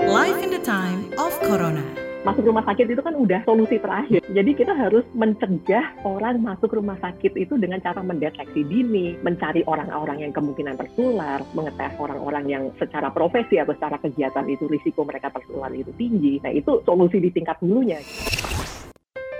Life in the time of Corona. masuk rumah sakit itu kan udah solusi terakhir. Jadi kita harus mencegah orang masuk rumah sakit itu dengan cara mendeteksi dini, mencari orang-orang yang kemungkinan tertular, mengetes orang-orang yang secara profesi atau secara kegiatan itu risiko mereka tertular itu tinggi. Nah itu solusi di tingkat hulunya.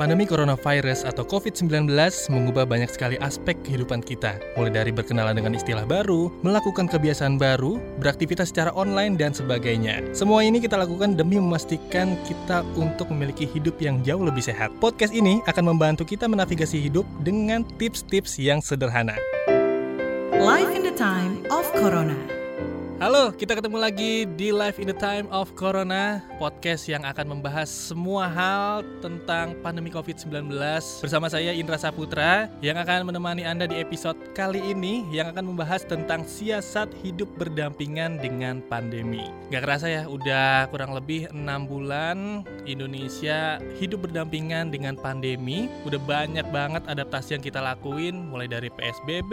Pandemi coronavirus atau COVID-19 mengubah banyak sekali aspek kehidupan kita, mulai dari berkenalan dengan istilah baru, melakukan kebiasaan baru, beraktivitas secara online, dan sebagainya. Semua ini kita lakukan demi memastikan kita untuk memiliki hidup yang jauh lebih sehat. Podcast ini akan membantu kita menavigasi hidup dengan tips-tips yang sederhana. Life in the time of Corona. Halo, kita ketemu lagi di Live in the Time of Corona, podcast yang akan membahas semua hal tentang pandemi COVID-19 bersama saya Indra Saputra yang akan menemani Anda di episode kali ini yang akan membahas tentang siasat hidup berdampingan dengan pandemi. Gak kerasa ya, udah kurang lebih 6 bulan Indonesia hidup berdampingan dengan pandemi. Udah banyak banget adaptasi yang kita lakuin mulai dari PSBB,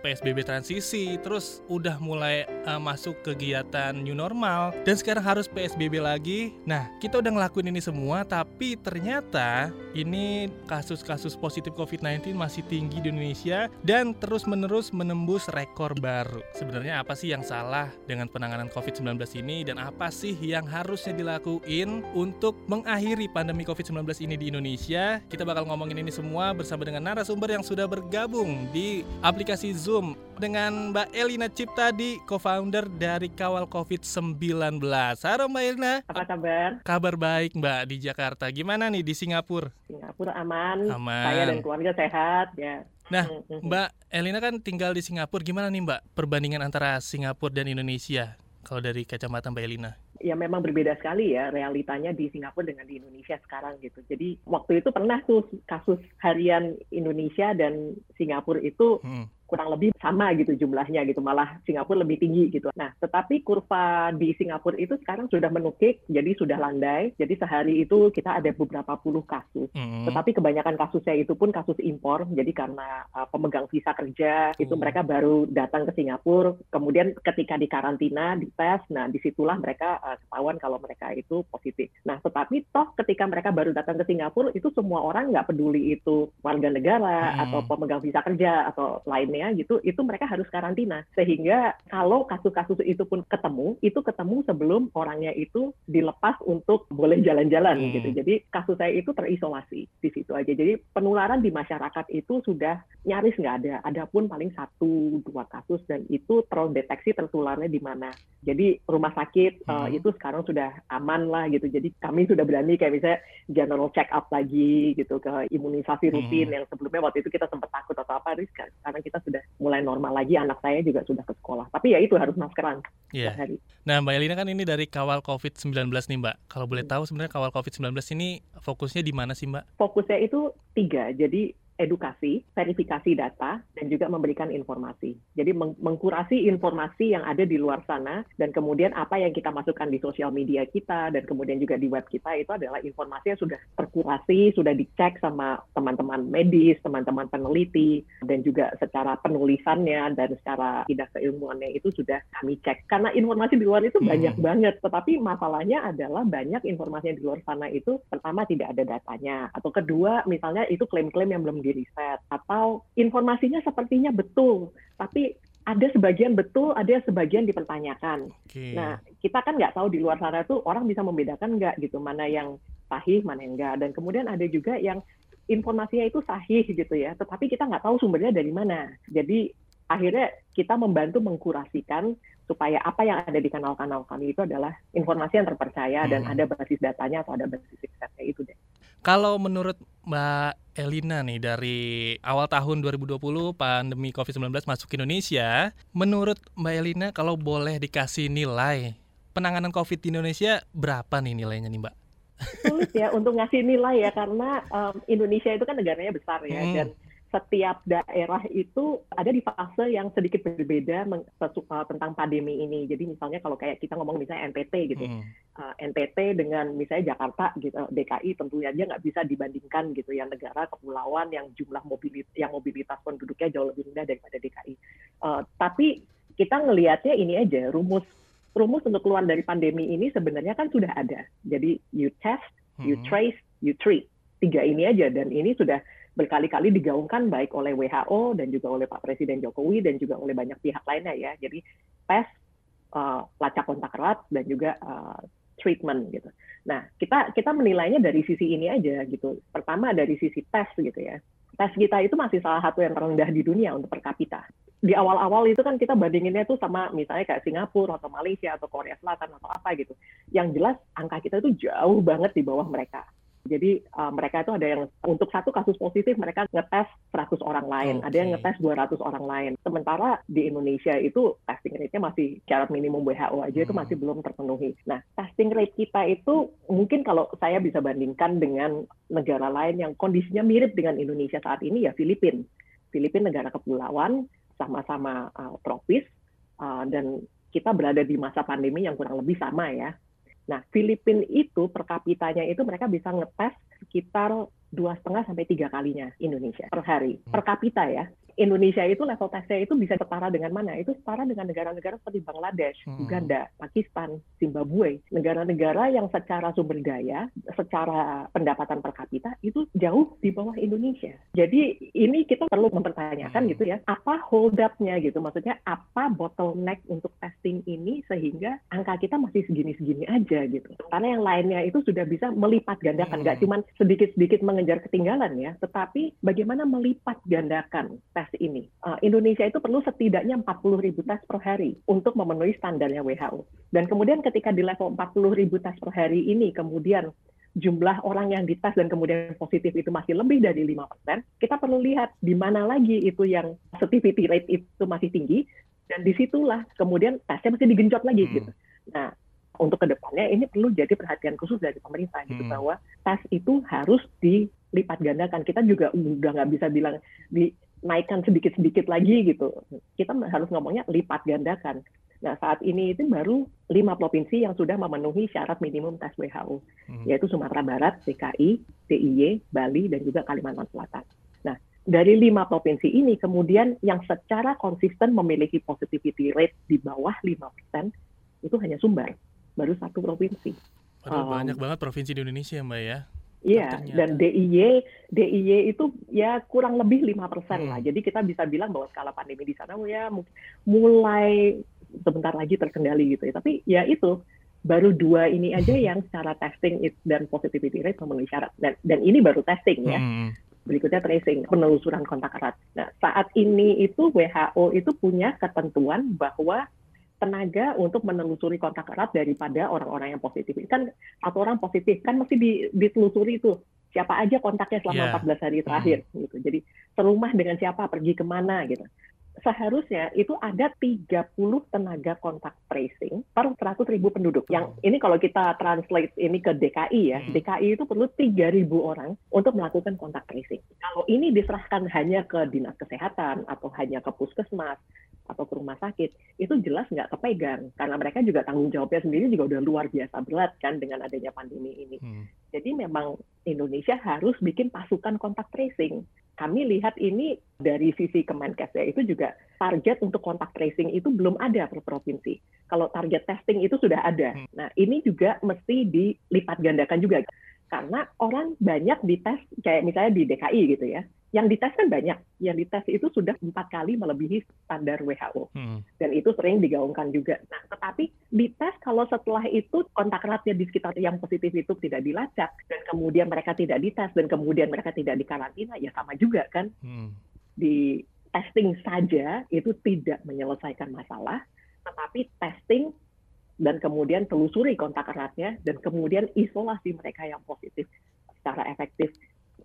PSBB transisi, terus udah mulai uh, masuk kegiatan new normal dan sekarang harus PSBB lagi. Nah, kita udah ngelakuin ini semua tapi ternyata ini kasus-kasus positif COVID-19 masih tinggi di Indonesia dan terus-menerus menembus rekor baru. Sebenarnya apa sih yang salah dengan penanganan COVID-19 ini dan apa sih yang harusnya dilakuin untuk mengakhiri pandemi COVID-19 ini di Indonesia? Kita bakal ngomongin ini semua bersama dengan narasumber yang sudah bergabung di aplikasi Zoom dengan Mbak Elina Ciptadi, co-founder dari Kawal COVID-19. Halo Mbak Elina. Apa kabar? Kabar baik Mbak di Jakarta. Gimana nih di Singapura? Singapura aman, Aman. saya dan keluarga sehat ya. Nah, mm, mm. Mbak Elina kan tinggal di Singapura. Gimana nih Mbak perbandingan antara Singapura dan Indonesia? Kalau dari kacamata Mbak Elina. ya memang berbeda sekali ya realitanya di Singapura dengan di Indonesia sekarang gitu. Jadi waktu itu pernah tuh kasus harian Indonesia dan Singapura itu Hmm. Kurang lebih sama gitu jumlahnya gitu malah Singapura lebih tinggi gitu. Nah tetapi kurva di Singapura itu sekarang sudah menukik jadi sudah landai. Jadi sehari itu kita ada beberapa puluh kasus. Hmm. Tetapi kebanyakan kasusnya itu pun kasus impor. Jadi karena uh, pemegang visa kerja itu Hmm. mereka baru datang ke Singapura. Kemudian ketika di karantina, dites, nah di situlah mereka uh, ketahuan kalau mereka itu positif. Nah tetapi toh ketika mereka baru datang ke Singapura itu semua orang nggak peduli itu warga negara Hmm. atau pemegang visa kerja atau lainnya gitu, itu mereka harus karantina. Sehingga kalau kasus-kasus itu pun ketemu, itu ketemu sebelum orangnya itu dilepas untuk boleh jalan-jalan Hmm. gitu. Jadi kasus saya itu terisolasi di situ aja. Jadi penularan di masyarakat itu sudah nyaris nggak ada. Ada pun paling satu dua kasus dan itu terdeteksi tertularnya di mana. Jadi rumah sakit Hmm. eh, itu sekarang sudah aman lah gitu. Jadi kami sudah berani kayak misalnya general check up lagi gitu ke imunisasi rutin Hmm. yang sebelumnya waktu itu kita sempat takut atau apa. Sekarang kita sudah mulai normal lagi. Anak saya juga sudah ke sekolah. Tapi ya itu harus maskeran Iya. setiap hari. Nah, Mbak Elina kan ini dari kawal COVID-19 nih, Mbak. Kalau boleh Hmm. tahu sebenarnya kawal COVID-19 ini fokusnya di mana sih, Mbak? fokusnya itu tiga. Jadi edukasi, verifikasi data, dan juga memberikan informasi. Jadi meng- mengkurasi informasi yang ada di luar sana, dan kemudian apa yang kita masukkan di sosial media kita, dan kemudian juga di web kita, itu adalah informasi yang sudah terkurasi, sudah dicek sama teman-teman medis, teman-teman peneliti, dan juga secara penulisannya, dan secara tidak keilmuannya itu sudah kami cek. Karena informasi di luar itu Hmm. banyak banget, tetapi masalahnya adalah banyak informasi yang di luar sana itu, pertama tidak ada datanya, atau kedua misalnya itu klaim-klaim yang belum diriset, atau informasinya sepertinya betul, tapi ada sebagian betul, ada sebagian dipertanyakan. Oke. Nah, kita kan nggak tahu di luar sana tuh orang bisa membedakan nggak gitu, mana yang sahih, mana yang enggak. Dan kemudian ada juga yang informasinya itu sahih gitu ya, tetapi kita nggak tahu sumbernya dari mana. Jadi akhirnya kita membantu mengkurasikan supaya apa yang ada di kanal-kanal kami itu adalah informasi yang terpercaya dan Hmm. ada basis datanya atau ada basis risetnya itu deh. Kalau menurut Mbak Elina nih dari awal tahun 2020 pandemi COVID-19 masuk ke Indonesia, menurut Mbak Elina kalau boleh dikasih nilai penanganan COVID di Indonesia berapa nih nilainya nih, Mbak? Sulit ya untuk ngasih nilai ya karena um, Indonesia itu kan negaranya besar ya Hmm. dan setiap daerah itu ada di fase yang sedikit berbeda uh, tentang pandemi ini. Jadi misalnya kalau kayak kita ngomong misalnya NTT gitu, Hmm. uh, NTT dengan misalnya Jakarta gitu, DKI tentunya aja nggak bisa dibandingkan gitu ya negara kepulauan yang jumlah mobilitas yang mobilitas penduduknya jauh lebih rendah daripada DKI. Uh, tapi kita ngelihatnya ini aja rumus rumus untuk keluar dari pandemi ini sebenarnya kan sudah ada. Jadi you test, you Hmm. trace, you treat. Tiga ini aja dan ini sudah berkali-kali digaungkan baik oleh WHO dan juga oleh Pak Presiden Jokowi dan juga oleh banyak pihak lainnya ya. Jadi tes, uh, lacak kontak erat dan juga uh, treatment gitu. Nah kita kita menilainya dari sisi ini aja gitu. Pertama dari sisi tes gitu ya. Tes kita itu masih salah satu yang terendah di dunia untuk per kapita. Di awal-awal itu kan kita bandinginnya tuh sama misalnya kayak Singapura atau Malaysia atau Korea Selatan atau apa gitu. Yang jelas angka kita itu jauh banget di bawah mereka. Jadi uh, mereka itu ada yang untuk satu kasus positif mereka ngetes 100 orang lain, ada yang ngetes 200 orang lain. Sementara di Indonesia itu testing rate-nya masih syarat minimum WHO aja itu Hmm. masih belum terpenuhi. Nah, testing rate kita itu mungkin kalau saya bisa bandingkan dengan negara lain yang kondisinya mirip dengan Indonesia saat ini ya Filipina. Filipina negara kepulauan, sama-sama uh, tropis, uh, dan kita berada di masa pandemi yang kurang lebih sama ya. Nah, Filipina itu per kapitanya itu mereka bisa ngetes sekitar dua setengah sampai tiga kalinya Indonesia per hari per kapita ya. Indonesia itu level tesnya itu bisa setara dengan mana? Itu setara dengan negara-negara seperti Bangladesh, Hmm. Uganda, Pakistan, Zimbabwe, negara-negara yang secara sumber daya, secara pendapatan per kapita itu jauh di bawah Indonesia. Jadi ini kita perlu mempertanyakan Hmm. gitu ya, apa hold up-nya gitu? Maksudnya apa bottleneck untuk testing ini sehingga angka kita masih segini-segini aja gitu. Karena yang lainnya itu sudah bisa melipat gandakan, Hmm. nggak cuma sedikit-sedikit mengejar ketinggalan ya, tetapi bagaimana melipat gandakan tes ini. Uh, Indonesia itu perlu setidaknya 40 ribu tes per hari untuk memenuhi standarnya WHO. Dan kemudian ketika di level 40 ribu tes per hari ini, kemudian jumlah orang yang dites dan kemudian positif itu masih lebih dari 5%, kita perlu lihat di mana lagi itu yang positivity rate itu masih tinggi, dan di situlah kemudian tesnya mesti digenjot lagi Hmm. gitu. Nah, untuk ke depannya ini perlu jadi perhatian khusus dari pemerintah gitu Hmm. bahwa tes itu harus dilipat gandakan. Kita juga udah nggak bisa bilang dinaikkan sedikit-sedikit lagi gitu. Kita harus ngomongnya lipat gandakan. Nah, saat ini itu baru lima provinsi yang sudah memenuhi syarat minimum tes WHO, Hmm. yaitu Sumatera Barat, DKI, DIY, Bali, dan juga Kalimantan Selatan. Nah, dari lima provinsi ini kemudian yang secara konsisten memiliki positivity rate di bawah 5% itu hanya Sumbar, baru satu provinsi. Padahal Um, banyak banget provinsi di Indonesia Mbak ya. Iya, dan DIY, DIY itu ya kurang lebih lima persen Hmm. lah. Jadi kita bisa bilang bahwa skala pandemi di sana ya mu- mulai sebentar lagi terkendali gitu ya. Tapi ya itu baru dua ini aja yang secara testing dan positivity rate memenuhi syarat. Dan, dan ini baru testing ya. Hmm. Berikutnya tracing, penelusuran kontak erat. Nah, saat ini itu WHO itu punya ketentuan bahwa tenaga untuk menelusuri kontak erat daripada orang-orang yang positif. Kan satu orang positif kan mesti di- ditelusuri itu siapa aja kontaknya selama Iya. 14 hari terakhir gitu. Jadi serumah dengan siapa, pergi ke mana gitu. Seharusnya itu ada 30 tenaga kontak tracing per 100 ribu penduduk. Yang ini kalau kita translate ini ke DKI ya, Hmm. DKI itu perlu 3.000 orang untuk melakukan kontak tracing. Kalau ini diserahkan hanya ke dinas kesehatan atau hanya ke puskesmas atau ke rumah sakit, itu jelas nggak kepegang karena mereka juga tanggung jawabnya sendiri juga udah luar biasa berat kan dengan adanya pandemi ini. Hmm. Jadi memang Indonesia harus bikin pasukan kontak tracing. Kami lihat ini dari sisi Kemenkes ya, itu juga target untuk kontak tracing itu belum ada per provinsi. Kalau target testing itu sudah ada. Hmm. Nah ini juga mesti dilipat gandakan juga. Karena orang banyak dites, kayak misalnya di DKI gitu ya, yang dites kan banyak. Yang dites itu sudah empat kali melebihi standar WHO Hmm. dan itu sering digaungkan juga. Nah, tetapi dites kalau setelah itu kontak eratnya di sekitar yang positif itu tidak dilacak dan kemudian mereka tidak dites dan kemudian mereka tidak dikarantina ya sama juga kan Hmm. di testing saja itu tidak menyelesaikan masalah, tetapi testing dan kemudian telusuri kontak eratnya dan kemudian isolasi mereka yang positif secara efektif.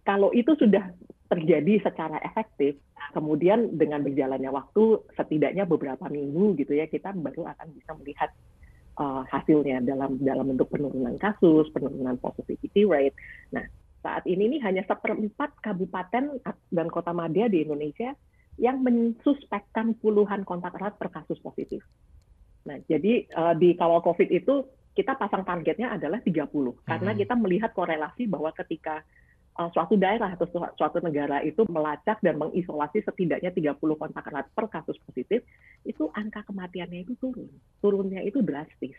Kalau itu sudah terjadi secara efektif, kemudian dengan berjalannya waktu setidaknya beberapa minggu gitu ya kita baru akan bisa melihat uh, hasilnya dalam dalam bentuk penurunan kasus, penurunan positivity rate. Nah, saat ini nih hanya seperempat kabupaten dan kota madya di Indonesia yang mensuspekkan puluhan kontak erat per kasus positif. Nah, jadi uh, di kawal COVID itu kita pasang targetnya adalah 30 karena Hmm. kita melihat korelasi bahwa ketika uh, suatu daerah atau suatu negara itu melacak dan mengisolasi setidaknya 30 kontak erat per kasus positif, itu angka kematiannya itu turun. Turunnya itu drastis.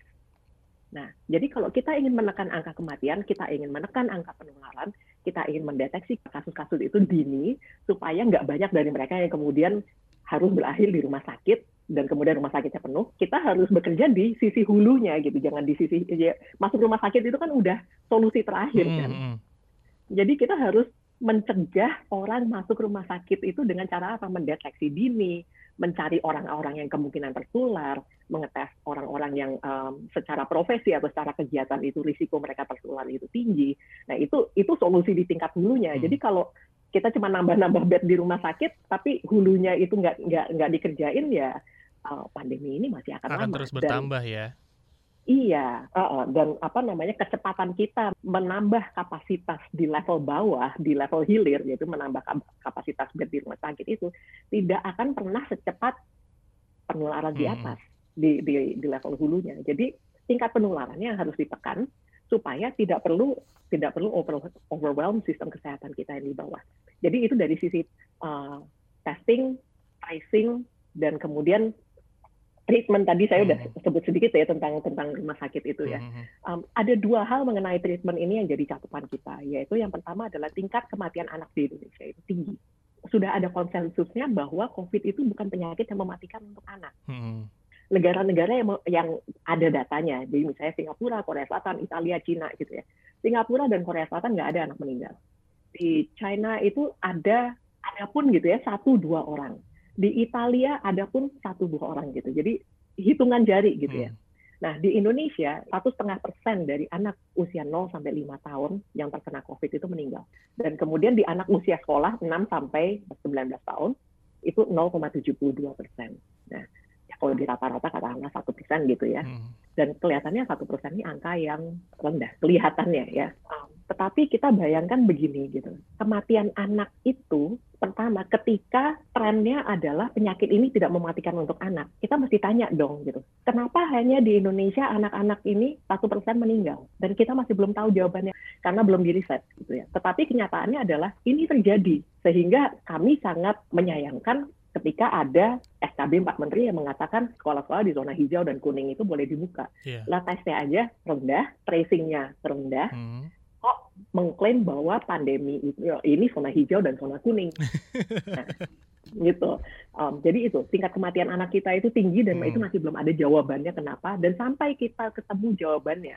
Nah, jadi kalau kita ingin menekan angka kematian, kita ingin menekan angka penularan, kita ingin mendeteksi kasus-kasus itu dini, supaya nggak banyak dari mereka yang kemudian harus berakhir di rumah sakit dan kemudian rumah sakitnya penuh, kita harus bekerja di sisi hulunya gitu, jangan di sisi ya, masuk rumah sakit itu kan udah solusi terakhir hmm, kan. Hmm. Jadi kita harus mencegah orang masuk rumah sakit itu dengan cara apa? Mendeteksi dini, mencari orang-orang yang kemungkinan tertular, mengetes orang-orang yang um, secara profesi atau secara kegiatan itu risiko mereka tertular itu tinggi. Nah itu itu solusi di tingkat hulunya. Hmm. Jadi kalau kita cuma nambah-nambah bed di rumah sakit, tapi hulunya itu nggak nggak nggak dikerjain ya uh, pandemi ini masih akan, akan lama. terus bertambah Dan, ya. Iya, uh, dan apa namanya kecepatan kita menambah kapasitas di level bawah, di level hilir, yaitu menambah kapasitas bed di rumah sakit itu tidak akan pernah secepat penularan di hmm. atas di, di di level hulunya. Jadi tingkat penularannya harus ditekan supaya tidak perlu tidak perlu over, overwhelm sistem kesehatan kita yang di bawah. Jadi itu dari sisi uh, testing, tracing, dan kemudian treatment tadi saya udah hmm. sebut sedikit ya tentang tentang rumah sakit itu ya. Um, ada dua hal mengenai treatment ini yang jadi catatan kita, yaitu yang pertama adalah tingkat kematian anak di Indonesia itu tinggi. Sudah ada konsensusnya bahwa COVID itu bukan penyakit yang mematikan untuk anak. Hmm. Negara-negara yang, yang ada datanya, jadi misalnya Singapura, Korea Selatan, Italia, Cina gitu ya. Singapura dan Korea Selatan nggak ada anak meninggal. Di China itu ada, ada pun gitu ya, satu dua orang di Italia ada pun satu dua orang gitu. Jadi hitungan jari gitu ya. Hmm. Nah di Indonesia satu setengah persen dari anak usia 0 sampai 5 tahun yang terkena COVID itu meninggal. Dan kemudian di anak usia sekolah 6 sampai 19 tahun itu 0,72 persen. Nah kalau di rata-rata katakanlah satu persen gitu ya. Hmm. Dan kelihatannya satu persen ini angka yang rendah kelihatannya ya. Tetapi kita bayangkan begini gitu, kematian anak itu pertama ketika trennya adalah penyakit ini tidak mematikan untuk anak, kita mesti tanya dong gitu, kenapa hanya di Indonesia anak-anak ini satu persen meninggal dan kita masih belum tahu jawabannya karena belum diriset gitu ya. Tetapi kenyataannya adalah ini terjadi sehingga kami sangat menyayangkan ketika ada SKB Pak Menteri yang mengatakan sekolah-sekolah di zona hijau dan kuning itu boleh dibuka. Yeah. Lah tesnya aja rendah, tracingnya rendah, hmm kok mengklaim bahwa pandemi ya, ini zona hijau dan zona kuning. Nah, gitu. Um, jadi itu tingkat kematian anak kita itu tinggi dan hmm. itu masih belum ada jawabannya kenapa. Dan sampai kita ketemu jawabannya,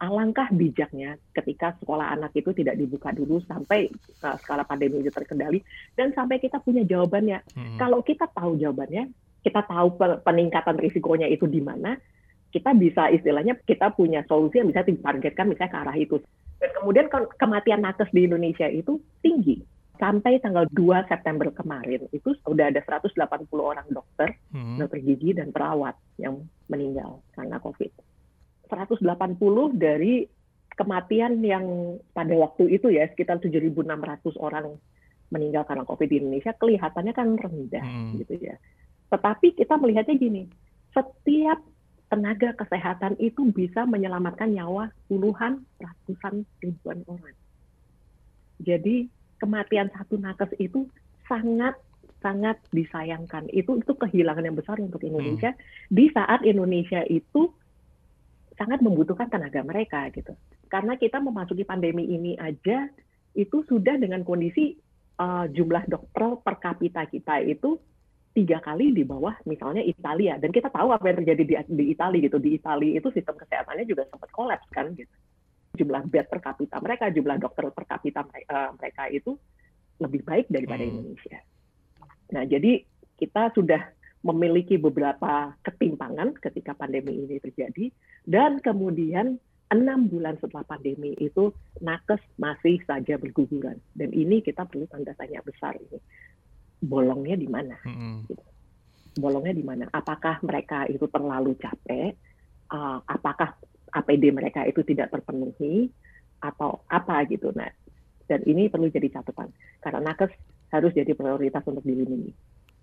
alangkah bijaknya ketika sekolah anak itu tidak dibuka dulu sampai uh, skala pandemi itu terkendali dan sampai kita punya jawabannya. Hmm. Kalau kita tahu jawabannya, kita tahu peningkatan risikonya itu di mana, kita bisa istilahnya kita punya solusi yang bisa ditargetkan misalnya ke arah itu. Dan kemudian kematian nakes di Indonesia itu tinggi. Sampai tanggal 2 September kemarin itu sudah ada 180 orang dokter, hmm. dokter gigi dan perawat yang meninggal karena COVID. 180 dari kematian yang pada waktu itu ya sekitar 7.600 orang meninggal karena COVID di Indonesia kelihatannya kan rendah hmm. gitu ya. Tetapi kita melihatnya gini, setiap tenaga kesehatan itu bisa menyelamatkan nyawa puluhan, ratusan, ribuan orang. Jadi kematian satu nakes itu sangat sangat disayangkan. Itu itu kehilangan yang besar untuk Indonesia hmm. di saat Indonesia itu sangat membutuhkan tenaga mereka gitu. Karena kita memasuki pandemi ini aja itu sudah dengan kondisi uh, jumlah dokter per kapita kita itu tiga kali di bawah misalnya Italia dan kita tahu apa yang terjadi di, di Italia gitu di Italia itu sistem kesehatannya juga sempat kolaps kan gitu jumlah bed per kapita mereka jumlah dokter per kapita uh, mereka itu lebih baik daripada hmm. Indonesia nah jadi kita sudah memiliki beberapa ketimpangan ketika pandemi ini terjadi dan kemudian enam bulan setelah pandemi itu nakes masih saja berguguran dan ini kita perlu tanda tanya besar ini bolongnya di mana. Hmm. Bolongnya di mana? Apakah mereka itu terlalu capek? Uh, apakah APD mereka itu tidak terpenuhi atau apa gitu? Nah, dan ini perlu jadi catatan karena nakes harus jadi prioritas untuk dilindungi.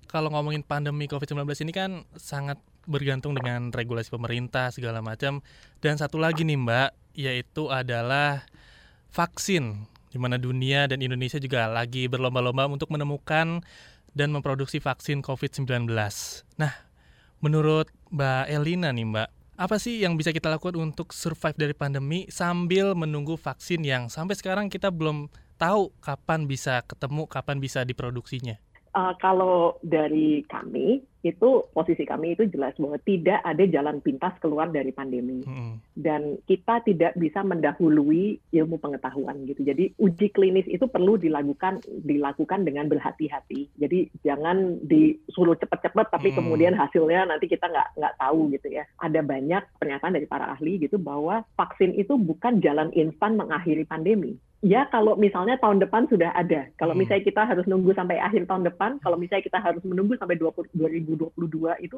Kalau ngomongin pandemi COVID-19 ini kan sangat bergantung dengan regulasi pemerintah segala macam dan satu lagi nih Mbak yaitu adalah vaksin di mana dunia dan Indonesia juga lagi berlomba-lomba untuk menemukan dan memproduksi vaksin COVID-19. Nah, menurut Mbak Elina nih Mbak, apa sih yang bisa kita lakukan untuk survive dari pandemi sambil menunggu vaksin yang sampai sekarang kita belum tahu kapan bisa ketemu, kapan bisa diproduksinya? Uh, kalau dari kami, itu posisi kami itu jelas bahwa tidak ada jalan pintas keluar dari pandemi. Hmm. dan kita tidak bisa mendahului ilmu pengetahuan gitu. Jadi uji klinis itu perlu dilakukan dilakukan dengan berhati-hati. Jadi jangan disuruh cepat-cepat tapi hmm. kemudian hasilnya nanti kita nggak nggak tahu gitu ya. Ada banyak pernyataan dari para ahli gitu bahwa vaksin itu bukan jalan instan mengakhiri pandemi ya kalau misalnya tahun depan sudah ada. Kalau hmm. misalnya kita harus nunggu sampai akhir tahun depan, kalau misalnya kita harus menunggu sampai 20, 2022 itu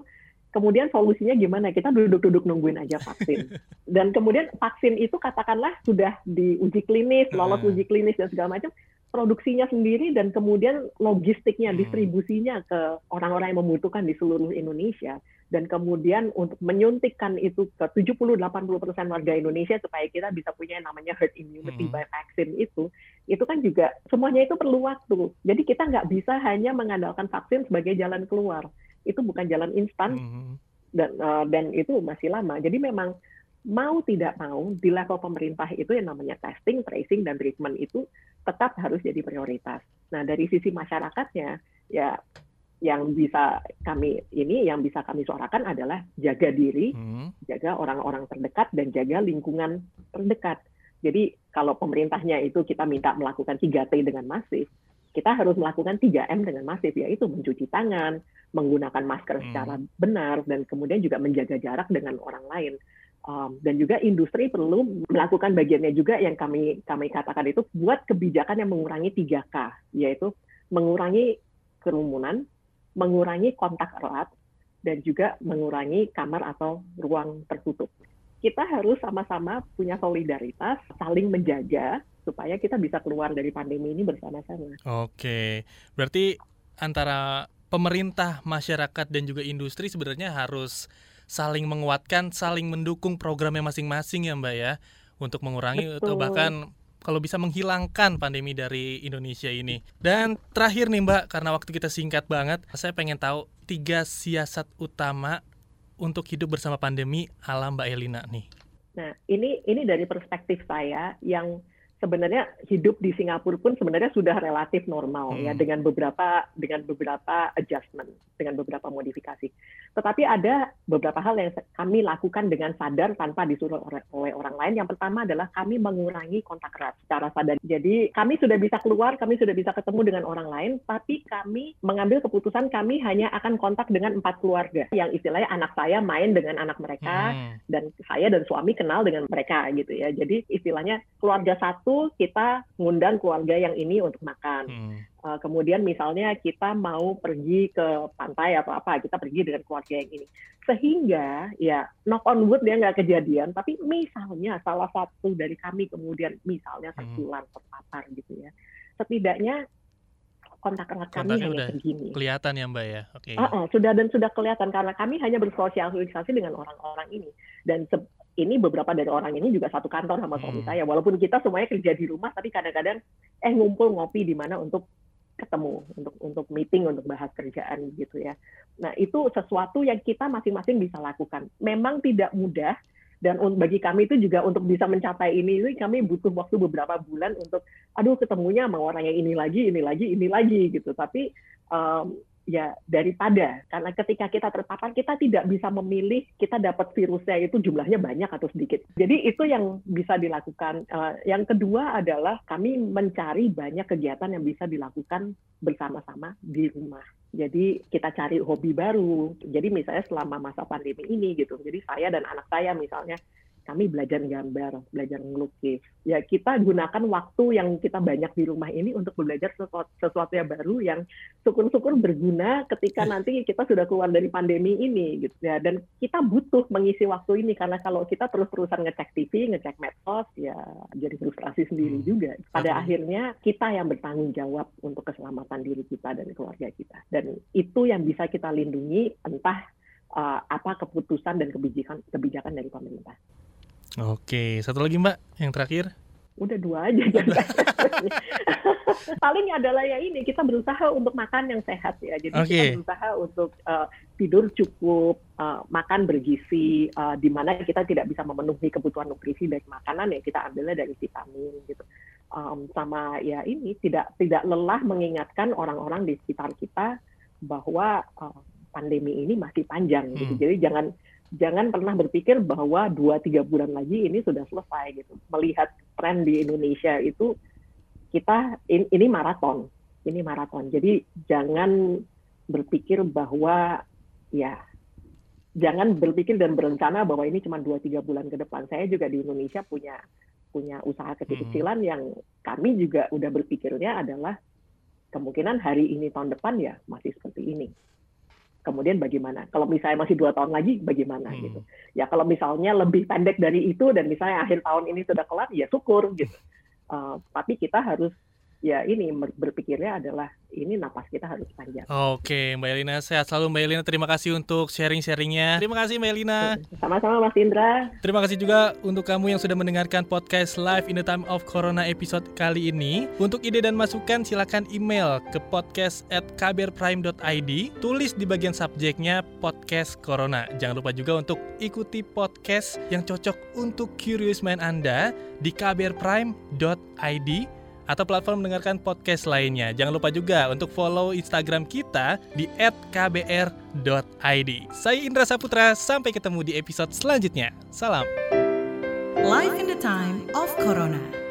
kemudian solusinya gimana? Kita duduk-duduk nungguin aja vaksin. Dan kemudian vaksin itu katakanlah sudah diuji klinis, lolos uji klinis dan segala macam, produksinya sendiri dan kemudian logistiknya, hmm. distribusinya ke orang-orang yang membutuhkan di seluruh Indonesia dan kemudian untuk menyuntikkan itu ke 70-80% warga Indonesia supaya kita bisa punya yang namanya herd immunity hmm. by vaccine itu, itu kan juga semuanya itu perlu waktu. Jadi kita nggak bisa hanya mengandalkan vaksin sebagai jalan keluar itu bukan jalan instan mm-hmm. dan uh, dan itu masih lama. Jadi memang mau tidak mau di level pemerintah itu yang namanya testing, tracing dan treatment itu tetap harus jadi prioritas. Nah dari sisi masyarakatnya ya yang bisa kami ini yang bisa kami suarakan adalah jaga diri, hmm. jaga orang-orang terdekat dan jaga lingkungan terdekat. Jadi kalau pemerintahnya itu kita minta melakukan 3T dengan masif, kita harus melakukan 3M dengan masif yaitu mencuci tangan, menggunakan masker hmm. secara benar dan kemudian juga menjaga jarak dengan orang lain. Um, dan juga industri perlu melakukan bagiannya juga yang kami kami katakan itu buat kebijakan yang mengurangi 3K, yaitu mengurangi kerumunan, mengurangi kontak erat, dan juga mengurangi kamar atau ruang tertutup. Kita harus sama-sama punya solidaritas, saling menjaga supaya kita bisa keluar dari pandemi ini bersama-sama. Oke, berarti antara pemerintah, masyarakat dan juga industri sebenarnya harus saling menguatkan, saling mendukung programnya masing-masing ya Mbak ya untuk mengurangi Betul. atau bahkan kalau bisa menghilangkan pandemi dari Indonesia ini. Dan terakhir nih Mbak, karena waktu kita singkat banget, saya pengen tahu tiga siasat utama untuk hidup bersama pandemi ala Mbak Elina nih. Nah, ini ini dari perspektif saya yang sebenarnya hidup di Singapura pun sebenarnya sudah relatif normal ya, hmm. ya dengan beberapa dengan beberapa adjustment, dengan beberapa modifikasi. Tetapi ada beberapa hal yang kami lakukan dengan sadar tanpa disuruh oleh orang lain. Yang pertama adalah kami mengurangi kontak erat secara sadar. Jadi kami sudah bisa keluar, kami sudah bisa ketemu dengan orang lain, tapi kami mengambil keputusan kami hanya akan kontak dengan empat keluarga. Yang istilahnya anak saya main dengan anak mereka hmm. dan saya dan suami kenal dengan mereka gitu ya. Jadi istilahnya keluarga satu satu kita ngundang keluarga yang ini untuk makan. Hmm. Uh, kemudian misalnya kita mau pergi ke pantai atau apa, kita pergi dengan keluarga yang ini. Sehingga ya knock on wood dia nggak kejadian, tapi misalnya salah satu dari kami kemudian misalnya hmm. tertular, hmm. terpapar gitu ya. Setidaknya kontak erat kami hanya udah segini. Kelihatan ya Mbak ya. Oke. Okay. Uh -uh, sudah dan sudah kelihatan karena kami hanya bersosialisasi dengan orang-orang ini dan ini beberapa dari orang ini juga satu kantor sama suami hmm. saya. Walaupun kita semuanya kerja di rumah, tapi kadang-kadang eh ngumpul ngopi di mana untuk ketemu, untuk untuk meeting, untuk bahas kerjaan gitu ya. Nah itu sesuatu yang kita masing-masing bisa lakukan. Memang tidak mudah dan bagi kami itu juga untuk bisa mencapai ini, kami butuh waktu beberapa bulan untuk, aduh ketemunya sama orang yang ini lagi, ini lagi, ini lagi gitu. Tapi um, ya daripada karena ketika kita terpapar kita tidak bisa memilih kita dapat virusnya itu jumlahnya banyak atau sedikit. Jadi itu yang bisa dilakukan. Uh, yang kedua adalah kami mencari banyak kegiatan yang bisa dilakukan bersama-sama di rumah. Jadi kita cari hobi baru. Jadi misalnya selama masa pandemi ini gitu. Jadi saya dan anak saya misalnya kami belajar gambar, belajar melukis. Ya kita gunakan waktu yang kita banyak di rumah ini untuk belajar sesuatu, sesuatu yang baru yang syukur-syukur berguna ketika nanti kita sudah keluar dari pandemi ini gitu ya. Dan kita butuh mengisi waktu ini karena kalau kita terus-terusan ngecek TV, ngecek medsos ya jadi frustrasi sendiri hmm. juga. Pada okay. akhirnya kita yang bertanggung jawab untuk keselamatan diri kita dan keluarga kita. Dan itu yang bisa kita lindungi entah uh, apa keputusan dan kebijakan kebijakan dari pemerintah. Oke, satu lagi Mbak, yang terakhir. udah dua aja paling adalah ya ini kita berusaha untuk makan yang sehat ya jadi okay. kita berusaha untuk uh, tidur cukup uh, makan bergizi uh, di mana kita tidak bisa memenuhi kebutuhan nutrisi dari makanan ya kita ambilnya dari vitamin gitu um, sama ya ini tidak tidak lelah mengingatkan orang-orang di sekitar kita bahwa uh, pandemi ini masih panjang gitu hmm. jadi jangan jangan pernah berpikir bahwa dua tiga bulan lagi ini sudah selesai gitu. Melihat tren di Indonesia itu kita in, ini maraton, ini maraton. Jadi jangan berpikir bahwa ya jangan berpikir dan berencana bahwa ini cuma dua tiga bulan ke depan. Saya juga di Indonesia punya punya usaha kecil-kecilan hmm. yang kami juga udah berpikirnya adalah kemungkinan hari ini tahun depan ya masih seperti ini kemudian bagaimana? Kalau misalnya masih dua tahun lagi, bagaimana hmm. gitu? Ya kalau misalnya lebih pendek dari itu dan misalnya akhir tahun ini sudah kelar, ya syukur gitu. Uh, tapi kita harus ya ini berpikirnya adalah ini napas kita harus panjang. Oke, Mbak Elina sehat selalu Mbak Elina. Terima kasih untuk sharing-sharingnya. Terima kasih Mbak Elina. Sama-sama Mas Indra. Terima kasih juga untuk kamu yang sudah mendengarkan podcast Live in the Time of Corona episode kali ini. Untuk ide dan masukan silakan email ke podcast at kbrprime.id. Tulis di bagian subjeknya podcast Corona. Jangan lupa juga untuk ikuti podcast yang cocok untuk curious mind Anda di kbrprime.id atau platform mendengarkan podcast lainnya. Jangan lupa juga untuk follow Instagram kita di @kbr.id. Saya Indra Saputra, sampai ketemu di episode selanjutnya. Salam. Life in the time of Corona.